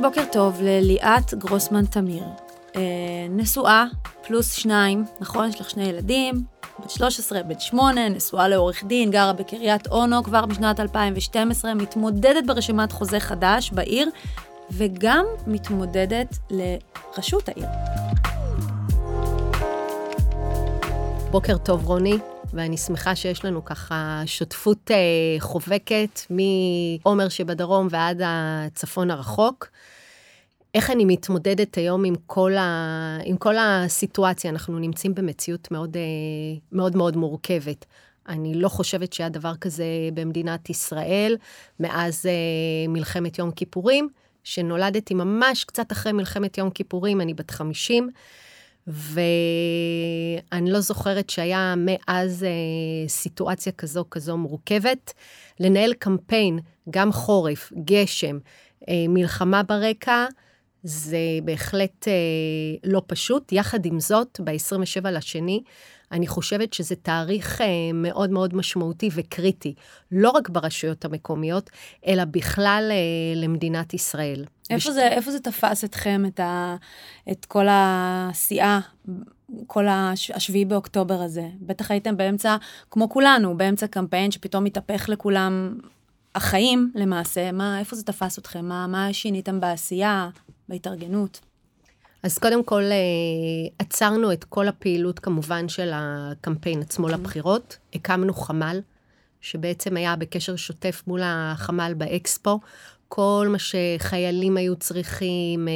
בוקר טוב לליאת גרוסמן תמיר. אה, נשואה, פלוס שניים, נכון? יש לך שני ילדים, בת 13, בת 8, נשואה לעורך דין, גרה בקריית אונו כבר בשנת 2012, מתמודדת ברשימת חוזה חדש בעיר, וגם מתמודדת לראשות העיר. בוקר טוב, רוני. ואני שמחה שיש לנו ככה שותפות אה, חובקת מעומר שבדרום ועד הצפון הרחוק. איך אני מתמודדת היום עם כל, ה, עם כל הסיטואציה? אנחנו נמצאים במציאות מאוד אה, מאוד, מאוד מורכבת. אני לא חושבת שהיה דבר כזה במדינת ישראל מאז אה, מלחמת יום כיפורים, שנולדתי ממש קצת אחרי מלחמת יום כיפורים, אני בת 50. ואני לא זוכרת שהיה מאז אה, סיטואציה כזו כזו מורכבת. לנהל קמפיין, גם חורף, גשם, אה, מלחמה ברקע, זה בהחלט אה, לא פשוט. יחד עם זאת, ב-27 לשני, אני חושבת שזה תאריך אה, מאוד מאוד משמעותי וקריטי, לא רק ברשויות המקומיות, אלא בכלל אה, למדינת ישראל. איפה, בש... זה, איפה זה תפס אתכם, את, ה, את כל העשייה, כל השביעי באוקטובר הזה? בטח הייתם באמצע, כמו כולנו, באמצע קמפיין שפתאום מתהפך לכולם החיים למעשה. מה, איפה זה תפס אתכם? מה, מה שיניתם בעשייה, בהתארגנות? אז קודם כל, אה, עצרנו את כל הפעילות כמובן של הקמפיין עצמו mm-hmm. לבחירות. הקמנו חמ"ל, שבעצם היה בקשר שוטף מול החמ"ל באקספו. כל מה שחיילים היו צריכים, אה,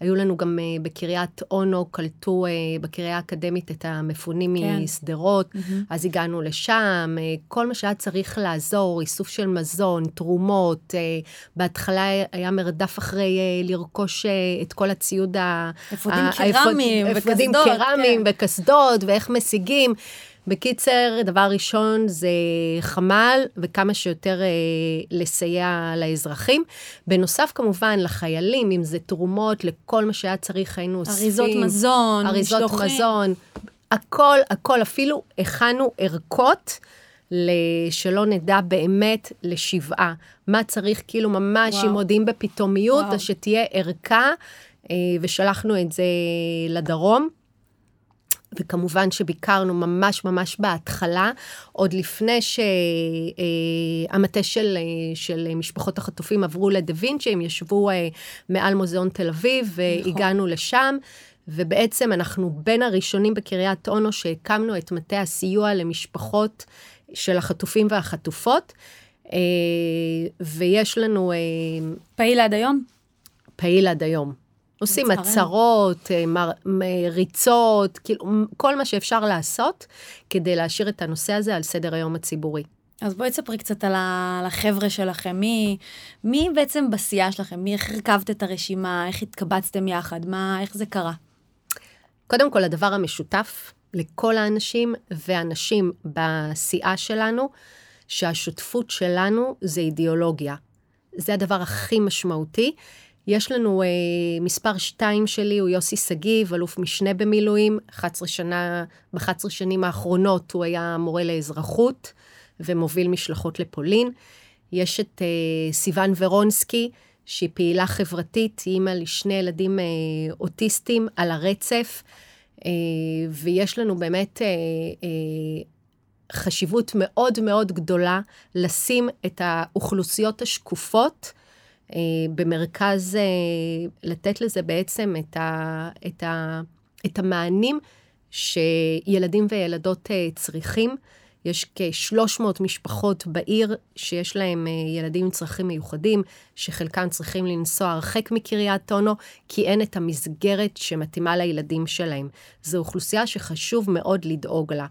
היו לנו גם אה, בקריית אונו, קלטו אה, בקריה האקדמית את המפונים כן. משדרות, mm-hmm. אז הגענו לשם, כל מה שהיה צריך לעזור, איסוף של מזון, תרומות, בהתחלה היה מרדף אחרי לרכוש את כל הציוד ה... אפודים קרמיים וקסדות. אפודים קרמיים כן. וקסדות, ואיך משיגים. בקיצר, דבר ראשון זה חמ"ל וכמה שיותר אה, לסייע לאזרחים. בנוסף, כמובן, לחיילים, אם זה תרומות, לכל מה שהיה צריך, היינו אוספים. אריזות מזון, אריזות משלוחים. מזון, הכל, הכל, אפילו הכנו ערכות. שלא נדע באמת לשבעה. מה צריך, כאילו ממש, וואו. אם מודיעים בפתאומיות, אז שתהיה ערכה, אה, ושלחנו את זה לדרום. וכמובן שביקרנו ממש ממש בהתחלה, עוד לפני שהמטה של, של משפחות החטופים עברו לדה וינצ'י, הם ישבו אה, מעל מוזיאון תל אביב, והגענו נכון. לשם. ובעצם אנחנו בין הראשונים בקריית אונו שהקמנו את מטה הסיוע למשפחות של החטופים והחטופות. אה, ויש לנו... אה, פעיל עד היום? פעיל עד היום. עושים עצרות, אה, ריצות, כאילו, כל מה שאפשר לעשות כדי להשאיר את הנושא הזה על סדר היום הציבורי. אז בואי תספרי קצת על החבר'ה שלכם, מי, מי בעצם בסיעה שלכם, מי, איך הרכבת את הרשימה, איך התקבצתם יחד, מה, איך זה קרה? קודם כל, הדבר המשותף לכל האנשים והנשים בסיעה שלנו, שהשותפות שלנו זה אידיאולוגיה. זה הדבר הכי משמעותי. יש לנו אה, מספר שתיים שלי, הוא יוסי שגיב, אלוף משנה במילואים, 11 שנה, ב-11 שנים האחרונות הוא היה מורה לאזרחות ומוביל משלחות לפולין. יש את אה, סיון ורונסקי, שהיא פעילה חברתית, היא אימא לשני ילדים אה, אוטיסטים על הרצף, אה, ויש לנו באמת... אה, אה, חשיבות מאוד מאוד גדולה לשים את האוכלוסיות השקופות במרכז, אה, לתת לזה בעצם את, ה, את, ה, את המענים שילדים וילדות אה, צריכים. יש כ-300 משפחות בעיר שיש להם ילדים עם צרכים מיוחדים, שחלקם צריכים לנסוע הרחק מקריית אונו, כי אין את המסגרת שמתאימה לילדים שלהם. זו אוכלוסייה שחשוב מאוד לדאוג לה.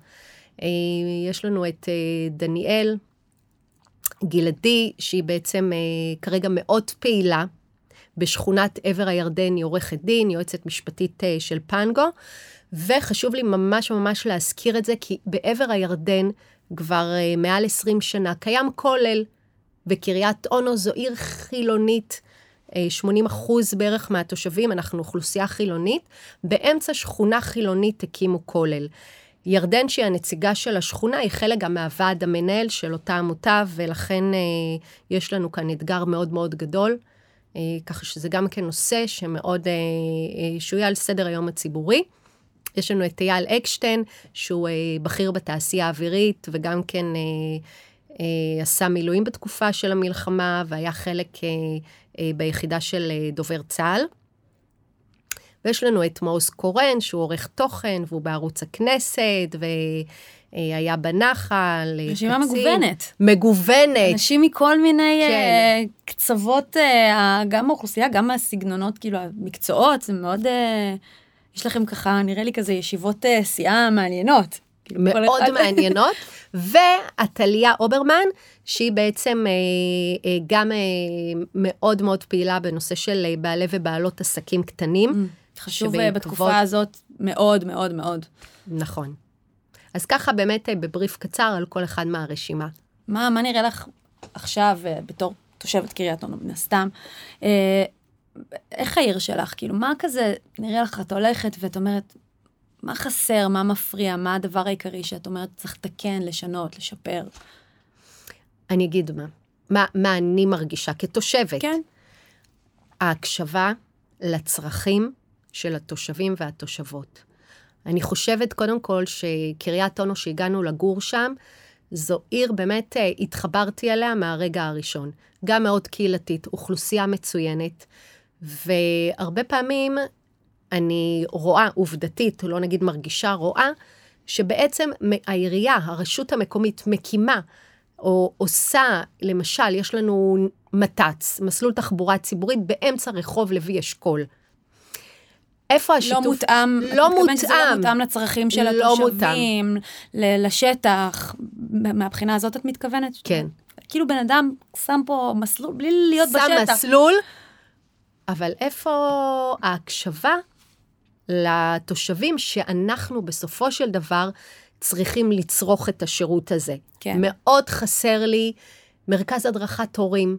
יש לנו את דניאל, גלעדי, שהיא בעצם אה, כרגע מאוד פעילה בשכונת עבר הירדן, היא עורכת דין, יועצת משפטית אה, של פנגו, וחשוב לי ממש ממש להזכיר את זה, כי בעבר הירדן כבר אה, מעל 20 שנה קיים כולל, וקריית אונו זו עיר חילונית. 80 אה, אחוז בערך מהתושבים, אנחנו אוכלוסייה חילונית, באמצע שכונה חילונית הקימו כולל. ירדן, שהיא הנציגה של השכונה, היא חלק גם מהוועד המנהל של אותה עמותה, ולכן אה, יש לנו כאן אתגר מאוד מאוד גדול. ככה שזה גם כן נושא שמאוד שהוא יהיה על סדר היום הציבורי. יש לנו את אייל אקשטיין, שהוא בכיר בתעשייה האווירית, וגם כן עשה מילואים בתקופה של המלחמה, והיה חלק ביחידה של דובר צה"ל. ויש לנו את מעוז קורן, שהוא עורך תוכן, והוא בערוץ הכנסת, והיה בנחל. רשימה מגוונת. מגוונת. אנשים מכל מיני כן. uh, קצוות, uh, גם האוכלוסייה, גם מהסגנונות, כאילו, המקצועות, זה מאוד... Uh, יש לכם ככה, נראה לי כזה ישיבות סיעה מעניינות. כאילו, מאוד מעניינות. ועתליה אוברמן, שהיא בעצם אה, אה, גם אה, מאוד מאוד פעילה בנושא של אה, בעלי ובעלות עסקים קטנים. Mm. חשוב שבעקבות... בתקופה הזאת מאוד מאוד מאוד. נכון. אז ככה באמת אה, בבריף קצר על כל אחד מהרשימה. מה, מה נראה לך עכשיו, אה, בתור תושבת קריית אונו, מן הסתם, אה, איך העיר שלך? כאילו, מה כזה, נראה לך, את הולכת ואת אומרת, מה חסר, מה מפריע, מה הדבר העיקרי שאת אומרת, צריך לתקן, לשנות, לשפר? אני אגיד מה, מה, מה אני מרגישה כתושבת. כן. ההקשבה לצרכים של התושבים והתושבות. אני חושבת קודם כל שקריית אונו, שהגענו לגור שם, זו עיר באמת, אה, התחברתי אליה מהרגע הראשון. גם מאוד קהילתית, אוכלוסייה מצוינת, והרבה פעמים אני רואה, עובדתית, לא נגיד מרגישה, רואה, שבעצם העירייה, הרשות המקומית, מקימה או עושה, למשל, יש לנו מת"צ, מסלול תחבורה ציבורית, באמצע רחוב לוי אשכול. איפה לא השיתוף? לא מותאם. לא מותאם. זה לא מותאם לצרכים של לא התושבים, מותאם. לשטח. מהבחינה הזאת את מתכוונת? כן. כאילו בן אדם שם פה מסלול בלי להיות שם בשטח. שם מסלול, אבל איפה ההקשבה לתושבים שאנחנו בסופו של דבר צריכים לצרוך את השירות הזה? כן. מאוד חסר לי מרכז הדרכת הורים.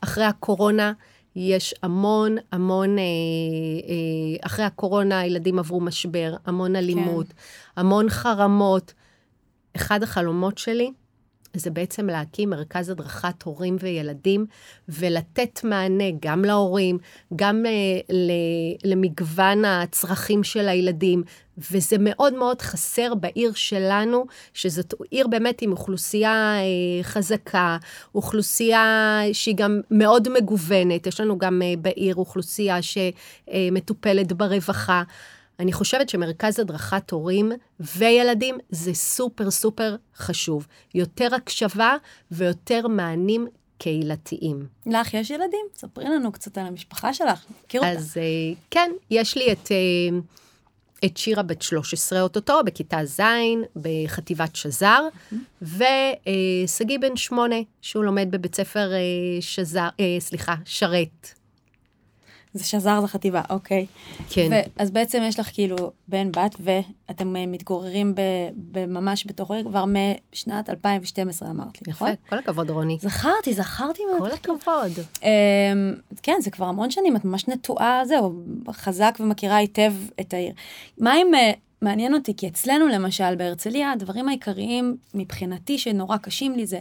אחרי הקורונה, יש המון המון, אה, אה, אחרי הקורונה הילדים עברו משבר, המון אלימות, כן. המון חרמות. אחד החלומות שלי זה בעצם להקים מרכז הדרכת הורים וילדים, ולתת מענה גם להורים, גם uh, למגוון הצרכים של הילדים, וזה מאוד מאוד חסר בעיר שלנו, שזאת עיר באמת עם אוכלוסייה uh, חזקה, אוכלוסייה שהיא גם מאוד מגוונת, יש לנו גם uh, בעיר אוכלוסייה שמטופלת ברווחה. אני חושבת שמרכז הדרכת הורים וילדים זה סופר סופר חשוב. יותר הקשבה ויותר מענים קהילתיים. לך יש ילדים? ספרי לנו קצת על המשפחה שלך, מכיר אותה. אז uh, כן, יש לי את, uh, את שירה בת 13 אוטוטו, בכיתה ז', בחטיבת שזר, mm-hmm. ושגיא uh, בן 8, שהוא לומד בבית ספר שזר, סליחה, שרת. זה שזר זה חטיבה, אוקיי. כן. אז בעצם יש לך כאילו בן, בת, ואתם אה, מתגוררים ממש בתוך עיר כבר משנת 2012, אמרת לי, נכון? יפה, כל הכבוד, רוני. זכרתי, זכרתי מאוד. כל הכבוד. אמ, כן, זה כבר המון שנים, את ממש נטועה, זהו, חזק ומכירה היטב את העיר. מה אם... אה, מעניין אותי, כי אצלנו למשל בהרצליה, הדברים העיקריים מבחינתי שנורא קשים לי זה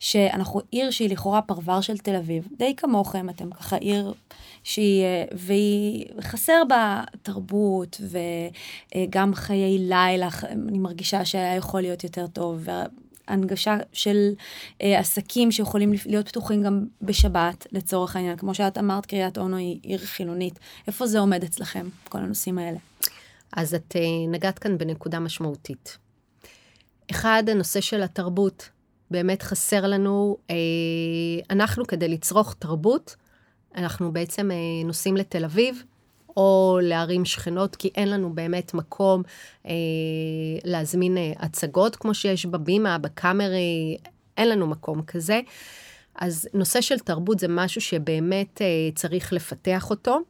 שאנחנו עיר שהיא לכאורה פרבר של תל אביב, די כמוכם, אתם ככה עיר שהיא, והיא חסר בה תרבות וגם חיי לילה, אני מרגישה שהיה יכול להיות יותר טוב. הנגשה של אה, עסקים שיכולים להיות פתוחים גם בשבת, לצורך העניין. כמו שאת אמרת, קריית אונו היא עיר חילונית. איפה זה עומד אצלכם, כל הנושאים האלה? אז את אה, נגעת כאן בנקודה משמעותית. אחד, הנושא של התרבות. באמת חסר לנו, אה, אנחנו כדי לצרוך תרבות, אנחנו בעצם אה, נוסעים לתל אביב, או לערים שכנות, כי אין לנו באמת מקום אה, להזמין אה, הצגות כמו שיש בבימה, בקאמרי, אין לנו מקום כזה. אז נושא של תרבות זה משהו שבאמת אה, צריך לפתח אותו.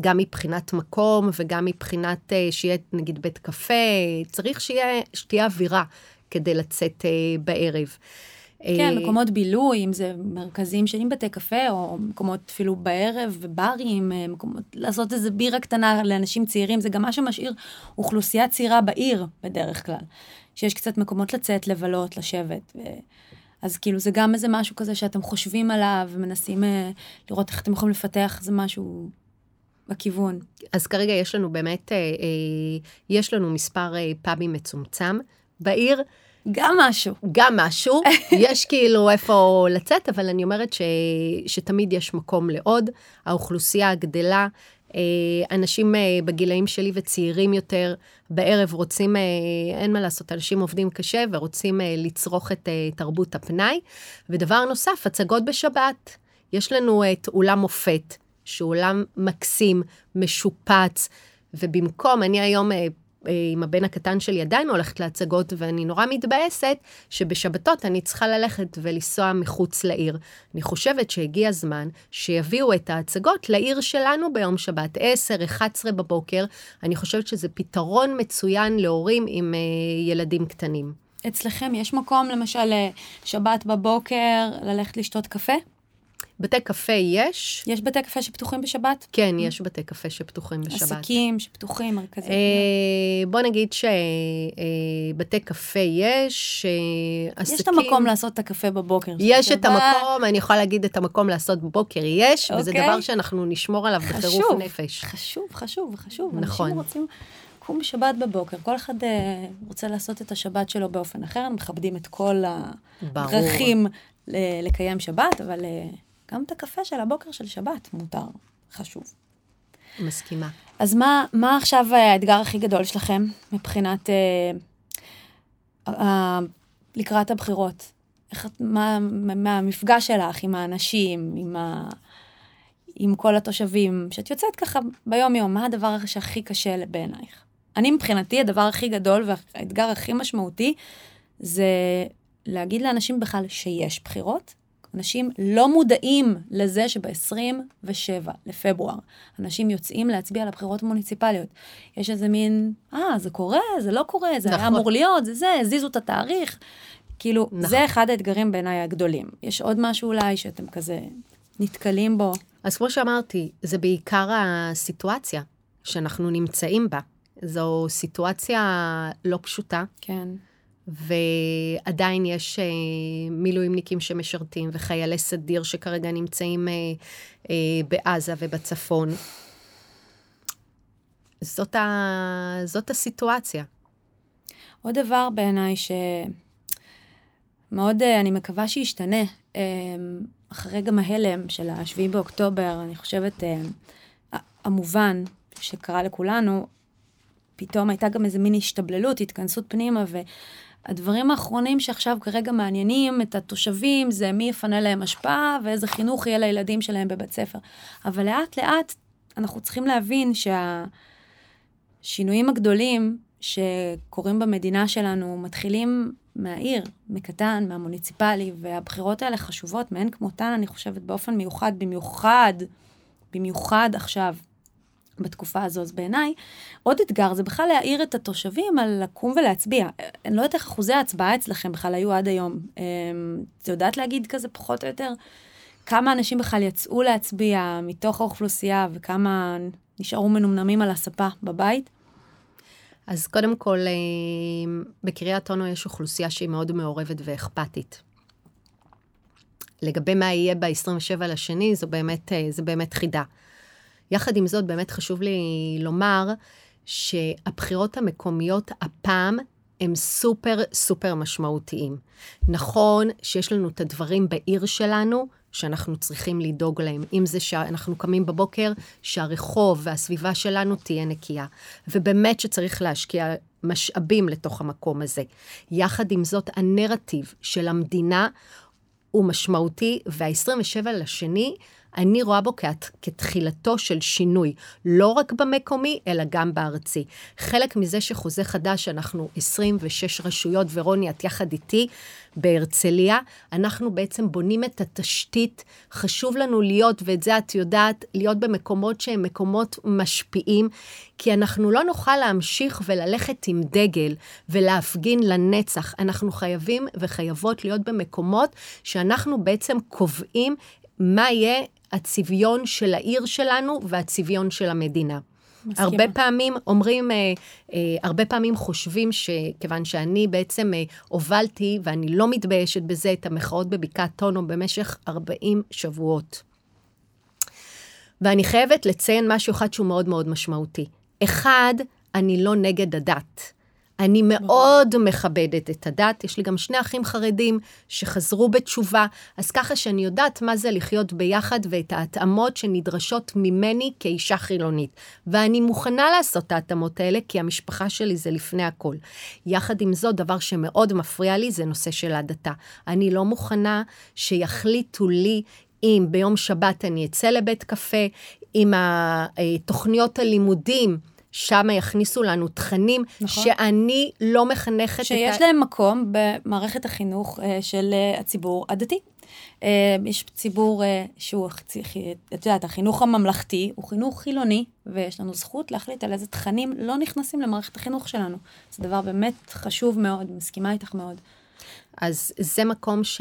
גם מבחינת מקום וגם מבחינת אה, שיהיה נגיד בית קפה, צריך שיהיה, שתהיה אווירה כדי לצאת אה, בערב. כן, אה, מקומות בילוי, אם זה מרכזים של בתי קפה, או מקומות אפילו בערב, וברים, אה, מקומות, לעשות איזה בירה קטנה לאנשים צעירים, זה גם מה שמשאיר אוכלוסייה צעירה בעיר בדרך כלל. שיש קצת מקומות לצאת, לבלות, לשבת. ו... אז כאילו זה גם איזה משהו כזה שאתם חושבים עליו ומנסים אה, לראות איך אתם יכולים לפתח איזה משהו בכיוון. אז כרגע יש לנו באמת, אה, אה, יש לנו מספר אה, פאבים מצומצם בעיר. גם משהו. גם משהו, יש כאילו איפה לצאת, אבל אני אומרת ש, שתמיד יש מקום לעוד. האוכלוסייה גדלה, אה, אנשים אה, בגילאים שלי וצעירים יותר, בערב רוצים, אה, אין מה לעשות, אנשים עובדים קשה ורוצים לצרוך את תרבות הפנאי. ודבר נוסף, הצגות בשבת. יש לנו את אולם מופת, שהוא אולם מקסים, משופץ, ובמקום, אני היום עם הבן הקטן שלי עדיין הולכת להצגות, ואני נורא מתבאסת שבשבתות אני צריכה ללכת ולנסוע מחוץ לעיר. אני חושבת שהגיע הזמן שיביאו את ההצגות לעיר שלנו ביום שבת, 10, 11 בבוקר. אני חושבת שזה פתרון מצוין להורים עם uh, ילדים קטנים. אצלכם יש מקום, למשל, שבת בבוקר, ללכת לשתות קפה? בתי קפה יש. יש בתי קפה שפתוחים בשבת? כן, יש בתי קפה שפתוחים בשבת. עסקים שפתוחים, מרכזים. אה, בוא נגיד שבתי אה, קפה יש, אה, עסקים... יש את המקום לעשות את הקפה בבוקר. יש את המקום, אני יכולה להגיד את המקום לעשות בבוקר, יש, וזה אוקיי. דבר שאנחנו נשמור עליו בטירוף נפש. חשוב, חשוב, חשוב. נכון. אנשים רוצים... לקום בשבת בבוקר, כל אחד uh, רוצה לעשות את השבת שלו באופן אחר, מכבדים את כל הדרכים לקיים שבת, אבל uh, גם את הקפה של הבוקר של שבת מותר, חשוב. מסכימה. אז מה, מה עכשיו האתגר הכי גדול שלכם מבחינת, אה, אה, לקראת הבחירות? איך, מה, מה המפגש שלך עם האנשים, עם, ה, עם כל התושבים, שאת יוצאת ככה ביום-יום, מה הדבר שהכי קשה בעינייך? אני מבחינתי, הדבר הכי גדול והאתגר הכי משמעותי זה להגיד לאנשים בכלל שיש בחירות, אנשים לא מודעים לזה שב-27 לפברואר אנשים יוצאים להצביע לבחירות המוניציפליות. יש איזה מין, אה, זה קורה, זה לא קורה, זה נכון. היה אמור להיות, זה זה, הזיזו את התאריך. כאילו, נכון. זה אחד האתגרים בעיניי הגדולים. יש עוד משהו אולי שאתם כזה נתקלים בו? אז כמו שאמרתי, זה בעיקר הסיטואציה שאנחנו נמצאים בה. זו סיטואציה לא פשוטה. כן. ועדיין יש אה, מילואימניקים שמשרתים וחיילי סדיר שכרגע נמצאים אה, אה, בעזה ובצפון. זאת, ה... זאת הסיטואציה. עוד דבר בעיניי שמאוד, אני מקווה שישתנה, אחרי גם ההלם של ה-7 באוקטובר, אני חושבת, המובן שקרה לכולנו, פתאום הייתה גם איזה מין השתבללות, התכנסות פנימה, ו... הדברים האחרונים שעכשיו כרגע מעניינים את התושבים זה מי יפנה להם השפעה ואיזה חינוך יהיה לילדים שלהם בבית ספר. אבל לאט לאט אנחנו צריכים להבין שהשינויים הגדולים שקורים במדינה שלנו מתחילים מהעיר, מקטן, מהמוניציפלי, והבחירות האלה חשובות מאין כמותן, אני חושבת, באופן מיוחד, במיוחד, במיוחד עכשיו, בתקופה הזו. אז בעיניי, עוד אתגר זה בכלל להעיר את התושבים על לקום ולהצביע. אני לא יודעת איך אחוזי ההצבעה אצלכם בכלל היו עד היום. אמ, את יודעת להגיד כזה פחות או יותר? כמה אנשים בכלל יצאו להצביע מתוך האוכלוסייה וכמה נשארו מנומנמים על הספה בבית? אז קודם כל, אמ, בקריית אונו יש אוכלוסייה שהיא מאוד מעורבת ואכפתית. לגבי מה יהיה ב-27 לשני, זו באמת, אה, זה באמת חידה. יחד עם זאת, באמת חשוב לי לומר שהבחירות המקומיות הפעם הם סופר סופר משמעותיים. נכון שיש לנו את הדברים בעיר שלנו, שאנחנו צריכים לדאוג להם. אם זה שאנחנו קמים בבוקר, שהרחוב והסביבה שלנו תהיה נקייה. ובאמת שצריך להשקיע משאבים לתוך המקום הזה. יחד עם זאת, הנרטיב של המדינה הוא משמעותי, וה-27 לשני, אני רואה בו כת, כתחילתו של שינוי, לא רק במקומי, אלא גם בארצי. חלק מזה שחוזה חדש, אנחנו 26 רשויות, ורוני, את יחד איתי, בהרצליה, אנחנו בעצם בונים את התשתית. חשוב לנו להיות, ואת זה את יודעת, להיות במקומות שהם מקומות משפיעים, כי אנחנו לא נוכל להמשיך וללכת עם דגל ולהפגין לנצח. אנחנו חייבים וחייבות להיות במקומות שאנחנו בעצם קובעים מה יהיה הצביון של העיר שלנו והצביון של המדינה. מסכימה. הרבה פעמים אומרים, אה, אה, הרבה פעמים חושבים שכיוון שאני בעצם אה, הובלתי, ואני לא מתביישת בזה, את המחאות בבקעת טונו במשך 40 שבועות. ואני חייבת לציין משהו אחד שהוא מאוד מאוד משמעותי. אחד, אני לא נגד הדת. אני מאוד מכבדת את הדת, יש לי גם שני אחים חרדים שחזרו בתשובה, אז ככה שאני יודעת מה זה לחיות ביחד ואת ההתאמות שנדרשות ממני כאישה חילונית. ואני מוכנה לעשות את ההתאמות האלה, כי המשפחה שלי זה לפני הכל. יחד עם זאת, דבר שמאוד מפריע לי זה נושא של הדתה. אני לא מוכנה שיחליטו לי אם ביום שבת אני אצא לבית קפה, אם תוכניות הלימודים, שם יכניסו לנו תכנים נכון. שאני לא מחנכת שיש את ה... שיש להם מקום במערכת החינוך אה, של אה, הציבור הדתי. אה, יש ציבור שהוא, את יודעת, החינוך הממלכתי הוא חינוך חילוני, ויש לנו זכות להחליט על איזה תכנים לא נכנסים למערכת החינוך שלנו. זה דבר באמת חשוב מאוד, מסכימה איתך מאוד. אז זה מקום ש,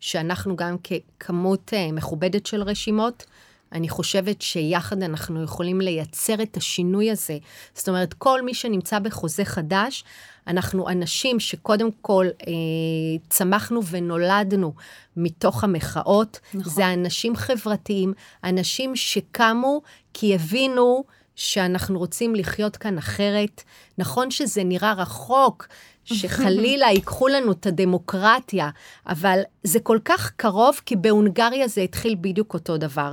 שאנחנו גם ככמות מכובדת של רשימות, אני חושבת שיחד אנחנו יכולים לייצר את השינוי הזה. זאת אומרת, כל מי שנמצא בחוזה חדש, אנחנו אנשים שקודם כל אה, צמחנו ונולדנו מתוך המחאות. נכון. זה אנשים חברתיים, אנשים שקמו כי הבינו שאנחנו רוצים לחיות כאן אחרת. נכון שזה נראה רחוק, שחלילה ייקחו לנו את הדמוקרטיה, אבל זה כל כך קרוב, כי בהונגריה זה התחיל בדיוק אותו דבר.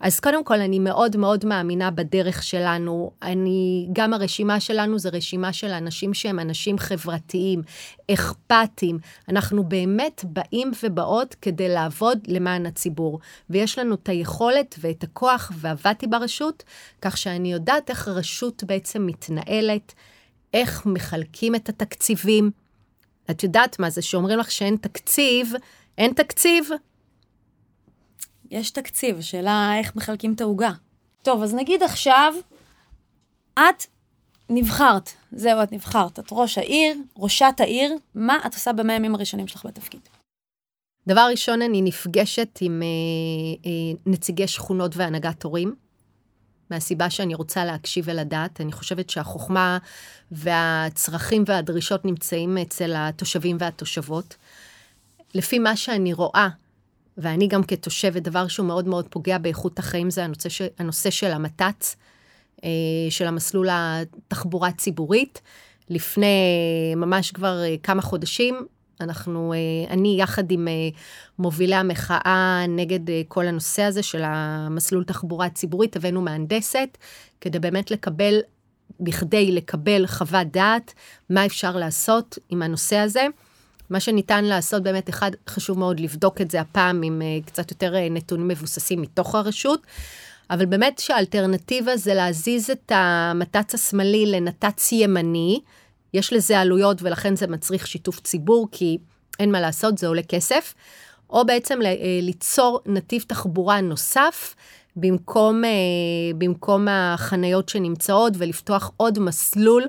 אז קודם כל, אני מאוד מאוד מאמינה בדרך שלנו. אני, גם הרשימה שלנו זה רשימה של אנשים שהם אנשים חברתיים, אכפתיים. אנחנו באמת באים ובאות כדי לעבוד למען הציבור. ויש לנו את היכולת ואת הכוח, ועבדתי ברשות, כך שאני יודעת איך רשות בעצם מתנהלת, איך מחלקים את התקציבים. את יודעת מה זה, שאומרים לך שאין תקציב, אין תקציב, יש תקציב, השאלה איך מחלקים את העוגה. טוב, אז נגיד עכשיו, את נבחרת, זהו, את נבחרת, את ראש העיר, ראשת העיר, מה את עושה במאה ימים הראשונים שלך בתפקיד? דבר ראשון, אני נפגשת עם אה, אה, נציגי שכונות והנהגת הורים, מהסיבה שאני רוצה להקשיב ולדעת. אני חושבת שהחוכמה והצרכים והדרישות נמצאים אצל התושבים והתושבות. לפי מה שאני רואה, ואני גם כתושבת, דבר שהוא מאוד מאוד פוגע באיכות החיים זה הנושא, ש, הנושא של המת"צ, אה, של המסלול התחבורה הציבורית. לפני ממש כבר אה, כמה חודשים, אנחנו, אה, אני יחד עם מובילי המחאה נגד כל הנושא הזה של המסלול תחבורה הציבורית, הבאנו מהנדסת, כדי באמת לקבל, בכדי לקבל חוות דעת, מה אפשר לעשות עם הנושא הזה. מה שניתן לעשות באמת, אחד, חשוב מאוד לבדוק את זה הפעם עם uh, קצת יותר uh, נתונים מבוססים מתוך הרשות, אבל באמת שהאלטרנטיבה זה להזיז את המת"צ השמאלי לנת"צ ימני, יש לזה עלויות ולכן זה מצריך שיתוף ציבור, כי אין מה לעשות, זה עולה כסף, או בעצם uh, ליצור נתיב תחבורה נוסף. במקום, במקום החניות שנמצאות ולפתוח עוד מסלול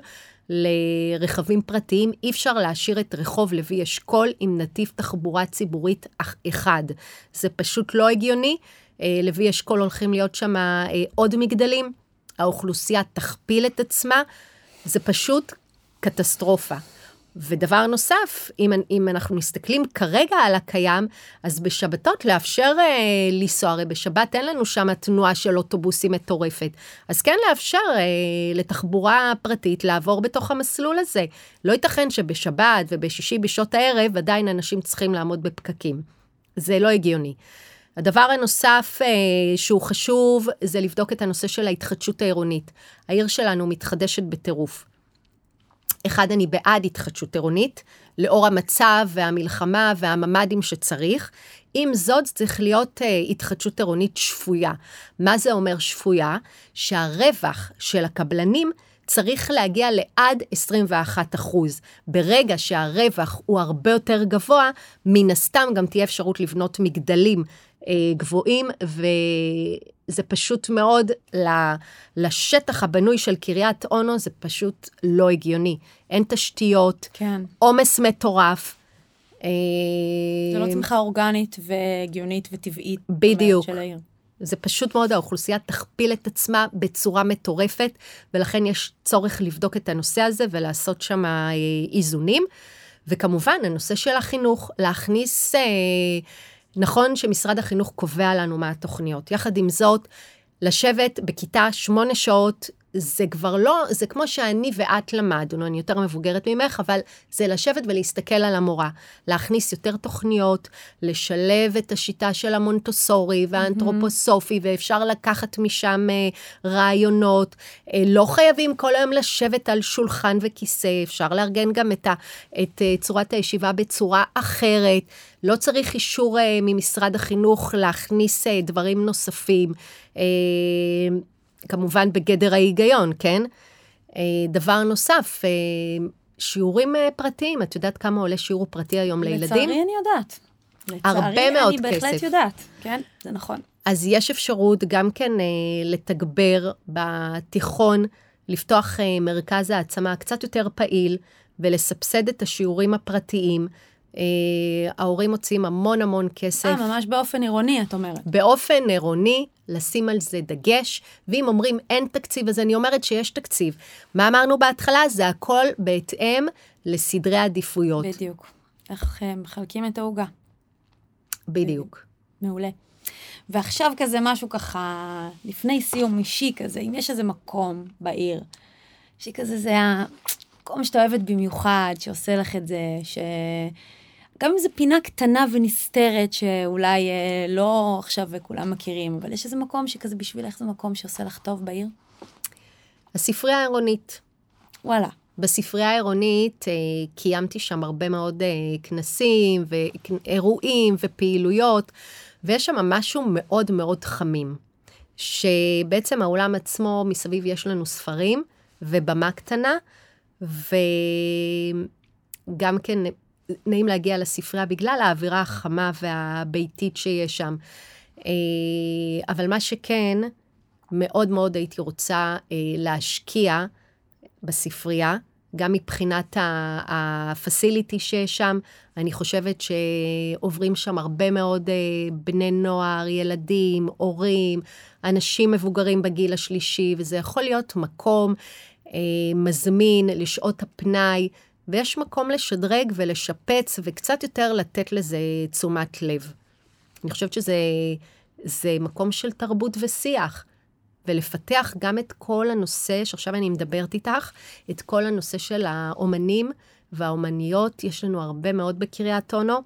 לרכבים פרטיים, אי אפשר להשאיר את רחוב לוי אשכול עם נתיב תחבורה ציבורית אחד. זה פשוט לא הגיוני. אה, לוי אשכול הולכים להיות שם אה, עוד מגדלים, האוכלוסייה תכפיל את עצמה, זה פשוט קטסטרופה. ודבר נוסף, אם, אם אנחנו מסתכלים כרגע על הקיים, אז בשבתות לאפשר אה, לנסוע, הרי בשבת אין לנו שם תנועה של אוטובוסים מטורפת, אז כן לאפשר אה, לתחבורה פרטית לעבור בתוך המסלול הזה. לא ייתכן שבשבת ובשישי בשעות הערב עדיין אנשים צריכים לעמוד בפקקים. זה לא הגיוני. הדבר הנוסף אה, שהוא חשוב זה לבדוק את הנושא של ההתחדשות העירונית. העיר שלנו מתחדשת בטירוף. אחד, אני בעד התחדשות עירונית, לאור המצב והמלחמה והממ"דים שצריך. עם זאת, צריך להיות uh, התחדשות עירונית שפויה. מה זה אומר שפויה? שהרווח של הקבלנים צריך להגיע לעד 21 אחוז. ברגע שהרווח הוא הרבה יותר גבוה, מן הסתם גם תהיה אפשרות לבנות מגדלים אה, גבוהים, וזה פשוט מאוד, לשטח הבנוי של קריית אונו, זה פשוט לא הגיוני. אין תשתיות, כן. עומס מטורף. אה, זה לא צמיחה אורגנית והגיונית וטבעית. בדיוק. של העיר. זה פשוט מאוד, האוכלוסייה תכפיל את עצמה בצורה מטורפת, ולכן יש צורך לבדוק את הנושא הזה ולעשות שם אה, איזונים. וכמובן, הנושא של החינוך, להכניס, אה, נכון שמשרד החינוך קובע לנו מה התוכניות. יחד עם זאת, לשבת בכיתה שמונה שעות זה כבר לא, זה כמו שאני ואת למדנו, אני יותר מבוגרת ממך, אבל זה לשבת ולהסתכל על המורה, להכניס יותר תוכניות, לשלב את השיטה של המונטוסורי והאנתרופוסופי, mm-hmm. ואפשר לקחת משם uh, רעיונות. Uh, לא חייבים כל היום לשבת על שולחן וכיסא, אפשר לארגן גם את, ה, את uh, צורת הישיבה בצורה אחרת. לא צריך אישור ממשרד החינוך להכניס דברים נוספים. כמובן בגדר ההיגיון, כן? אה, דבר נוסף, אה, שיעורים אה, פרטיים, את יודעת כמה עולה שיעור פרטי היום לילדים? לצערי אני יודעת. הרבה מאוד כסף. לצערי אני בהחלט יודעת, כן, זה נכון. אז יש אפשרות גם כן לתגבר בתיכון, לפתוח מרכז העצמה קצת יותר פעיל ולסבסד את השיעורים הפרטיים. אה, ההורים מוציאים המון המון כסף. אה, ממש באופן עירוני, את אומרת. באופן עירוני, לשים על זה דגש, ואם אומרים אין תקציב, אז אני אומרת שיש תקציב. מה אמרנו בהתחלה? זה הכל בהתאם לסדרי עדיפויות. בדיוק. איך אה, מחלקים את העוגה. בדיוק. מעולה. ועכשיו כזה משהו ככה, לפני סיום אישי כזה, אם יש איזה מקום בעיר, שכזה זה המקום שאתה אוהבת במיוחד, שעושה לך את זה, ש... גם אם זו פינה קטנה ונסתרת, שאולי אה, לא עכשיו כולם מכירים, אבל יש איזה מקום שכזה בשבילך זה מקום שעושה לך טוב בעיר? הספרייה העירונית. וואלה. בספרייה העירונית אה, קיימתי שם הרבה מאוד אה, כנסים ואירועים ופעילויות, ויש שם משהו מאוד מאוד חמים. שבעצם האולם עצמו, מסביב יש לנו ספרים ובמה קטנה, וגם כן נעים להגיע לספרייה בגלל האווירה החמה והביתית שיש שם. אה, אבל מה שכן, מאוד מאוד הייתי רוצה אה, להשקיע בספרייה, גם מבחינת הפסיליטי שיש שם, אני חושבת שעוברים שם הרבה מאוד אה, בני נוער, ילדים, הורים, אנשים מבוגרים בגיל השלישי, וזה יכול להיות מקום מזמין לשעות הפנאי. ויש מקום לשדרג ולשפץ וקצת יותר לתת לזה תשומת לב. אני חושבת שזה מקום של תרבות ושיח, ולפתח גם את כל הנושא, שעכשיו אני מדברת איתך, את כל הנושא של האומנים והאומניות, יש לנו הרבה מאוד בקריית אונו,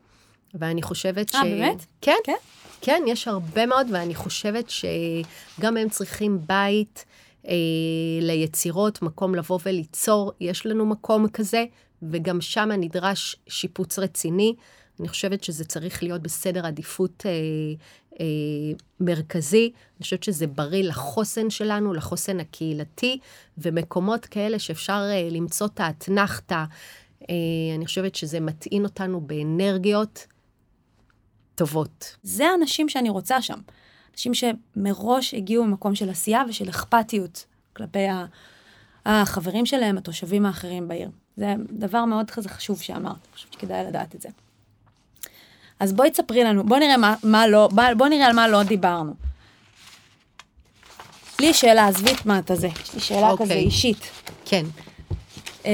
ואני חושבת ש... אה, באמת? כן, כן. כן, יש הרבה מאוד, ואני חושבת שגם הם צריכים בית. אה, ליצירות, מקום לבוא וליצור, יש לנו מקום כזה, וגם שם נדרש שיפוץ רציני. אני חושבת שזה צריך להיות בסדר עדיפות אה, אה, מרכזי. אני חושבת שזה בריא לחוסן שלנו, לחוסן הקהילתי, ומקומות כאלה שאפשר אה, למצוא את האתנחתא. אה, אני חושבת שזה מטעין אותנו באנרגיות טובות. זה האנשים שאני רוצה שם. אנשים שמראש הגיעו ממקום של עשייה ושל אכפתיות כלפי החברים שלהם, התושבים האחרים בעיר. זה דבר מאוד חשוב שאמרת, אני חושבת שכדאי לדעת את זה. אז בואי תספרי לנו, בואי נראה מה, מה לא, בואי נראה על מה לא דיברנו. לי יש שאלה, עזבי את מה אתה זה, יש לי שאלה okay. אוקיי. כזה אישית. כן. Um,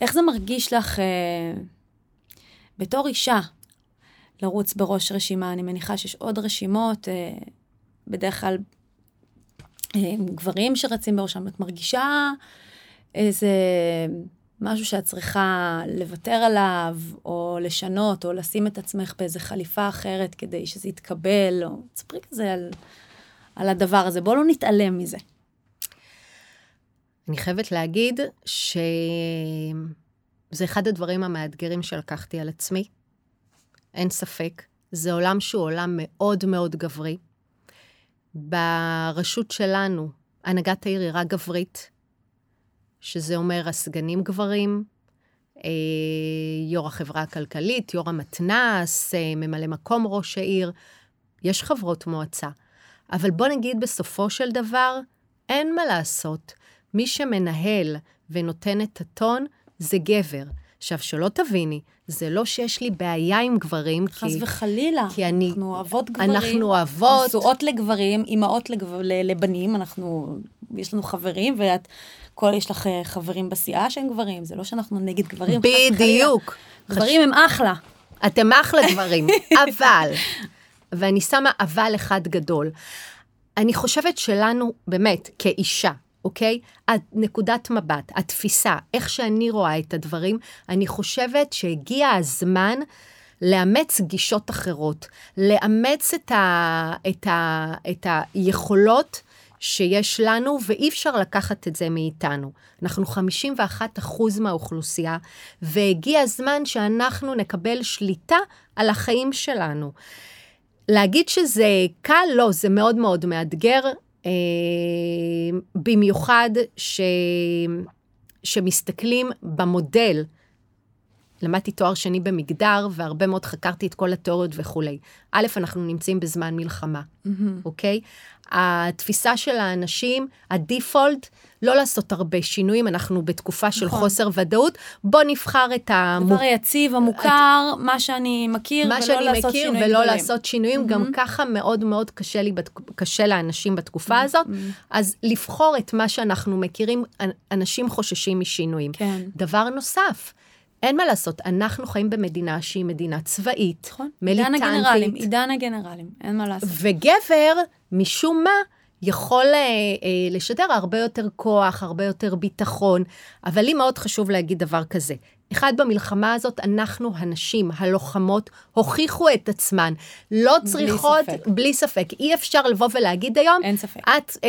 איך זה מרגיש לך uh, בתור אישה לרוץ בראש רשימה? אני מניחה שיש עוד רשימות, uh, בדרך כלל uh, גברים שרצים בראשם. את מרגישה איזה משהו שאת צריכה לוותר עליו, או לשנות, או לשים את עצמך באיזה חליפה אחרת כדי שזה יתקבל, או תספרי כזה על, על הדבר הזה. בואו לא נתעלם מזה. אני חייבת להגיד שזה אחד הדברים המאתגרים שלקחתי על עצמי. אין ספק. זה עולם שהוא עולם מאוד מאוד גברי. ברשות שלנו, הנהגת העיר היא רק גברית. שזה אומר הסגנים גברים, אה, יו"ר החברה הכלכלית, יו"ר המתנ"ס, אה, ממלא מקום ראש העיר, יש חברות מועצה. אבל בוא נגיד בסופו של דבר, אין מה לעשות. מי שמנהל ונותן את הטון זה גבר. עכשיו, שלא תביני, זה לא שיש לי בעיה עם גברים, חס כי... וחלילה. כי אני... אנחנו אוהבות גברים. אנחנו אוהבות. נשואות לגברים, אימהות לגב... לבנים, אנחנו... יש לנו חברים, ואת... כל, יש לך אה, חברים בסיעה שהם גברים, זה לא שאנחנו נגד גברים. בדיוק. גברים הם אחלה. אתם אחלה גברים, אבל, ואני שמה אבל אחד גדול. אני חושבת שלנו, באמת, כאישה, אוקיי? נקודת מבט, התפיסה, איך שאני רואה את הדברים, אני חושבת שהגיע הזמן לאמץ גישות אחרות, לאמץ את, ה, את, ה, את היכולות שיש לנו, ואי אפשר לקחת את זה מאיתנו. אנחנו 51 אחוז מהאוכלוסייה, והגיע הזמן שאנחנו נקבל שליטה על החיים שלנו. להגיד שזה קל? לא, זה מאוד מאוד מאתגר. אה, במיוחד ש... שמסתכלים במודל. למדתי תואר שני במגדר, והרבה מאוד חקרתי את כל התיאוריות וכולי. א', אנחנו נמצאים בזמן מלחמה, mm-hmm. אוקיי? התפיסה של האנשים, הדיפולט, לא לעשות הרבה שינויים, אנחנו בתקופה של נכון. חוסר ודאות, בוא נבחר את ה... הדבר היציב, המוכר, את... מה שאני מכיר, מה ולא לעשות מכיר, שינויים ולא גדולים. לעשות שינויים, mm-hmm. גם ככה מאוד מאוד קשה לי, קשה לאנשים בתקופה mm-hmm. הזאת, אז לבחור את מה שאנחנו מכירים, אנשים חוששים משינויים. כן. דבר נוסף, אין מה לעשות, אנחנו חיים במדינה שהיא מדינה צבאית, נכון. מיליטנטית. עידן הגנרלים, עידן הגנרלים, אין מה לעשות. וגבר, משום מה, יכול אה, אה, לשדר הרבה יותר כוח, הרבה יותר ביטחון, אבל לי מאוד חשוב להגיד דבר כזה. אחד, במלחמה הזאת, אנחנו, הנשים, הלוחמות, הוכיחו את עצמן. לא צריכות, בלי ספק. בלי ספק. אי אפשר לבוא ולהגיד היום, אין ספק. את אה, אה,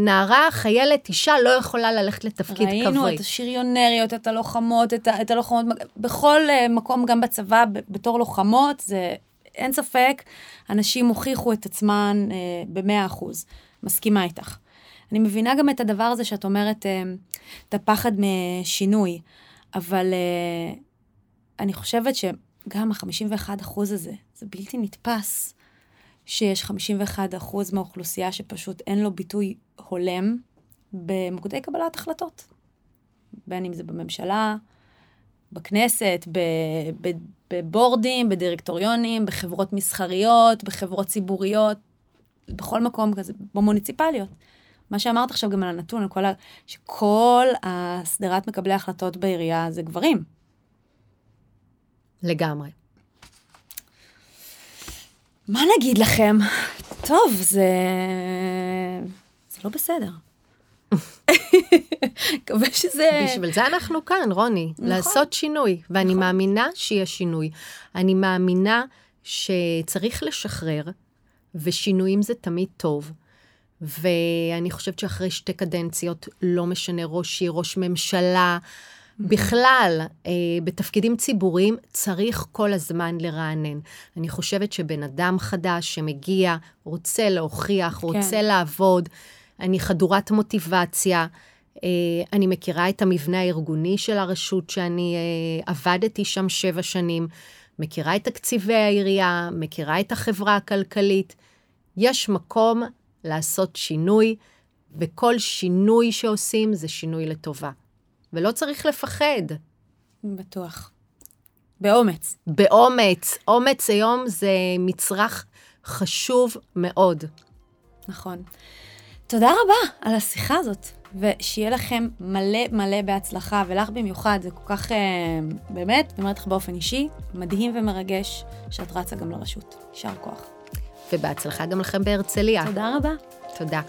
נערה, חיילת, אישה, לא יכולה ללכת לתפקיד ראינו כברי. ראינו את השריונריות, את הלוחמות, את, את הלוחמות, בכל אה, מקום, גם בצבא, בתור לוחמות, זה, אין ספק, הנשים הוכיחו את עצמן אה, במאה אחוז. מסכימה איתך. אני מבינה גם את הדבר הזה שאת אומרת, אה, את הפחד משינוי. אבל uh, אני חושבת שגם ה-51 אחוז הזה, זה בלתי נתפס שיש 51 אחוז מהאוכלוסייה שפשוט אין לו ביטוי הולם במוקדי קבלת החלטות. בין אם זה בממשלה, בכנסת, בבורדים, בדירקטוריונים, בחברות מסחריות, בחברות ציבוריות, בכל מקום כזה, במוניציפליות. מה שאמרת עכשיו גם על הנתון, על כל ה... שכל הסדרת מקבלי ההחלטות בעירייה זה גברים. לגמרי. מה נגיד לכם? טוב, זה... זה לא בסדר. מקווה שזה... בשביל זה אנחנו כאן, רוני. נכון. לעשות שינוי. ואני נכון. מאמינה שיהיה שינוי. אני מאמינה שצריך לשחרר, ושינויים זה תמיד טוב. ואני חושבת שאחרי שתי קדנציות, לא משנה ראש עיר, ראש ממשלה, בכלל, אה, בתפקידים ציבוריים, צריך כל הזמן לרענן. אני חושבת שבן אדם חדש שמגיע, רוצה להוכיח, כן. רוצה לעבוד, אני חדורת מוטיבציה. אה, אני מכירה את המבנה הארגוני של הרשות שאני אה, עבדתי שם שבע שנים, מכירה את תקציבי העירייה, מכירה את החברה הכלכלית. יש מקום לעשות שינוי, וכל שינוי שעושים זה שינוי לטובה. ולא צריך לפחד. בטוח. באומץ. באומץ. אומץ היום זה מצרך חשוב מאוד. נכון. תודה רבה על השיחה הזאת, ושיהיה לכם מלא מלא בהצלחה, ולך במיוחד, זה כל כך, אה, באמת, אני אומרת לך באופן אישי, מדהים ומרגש שאת רצה גם לרשות. יישר כוח. ובהצלחה גם לכם בהרצליה. תודה רבה. תודה.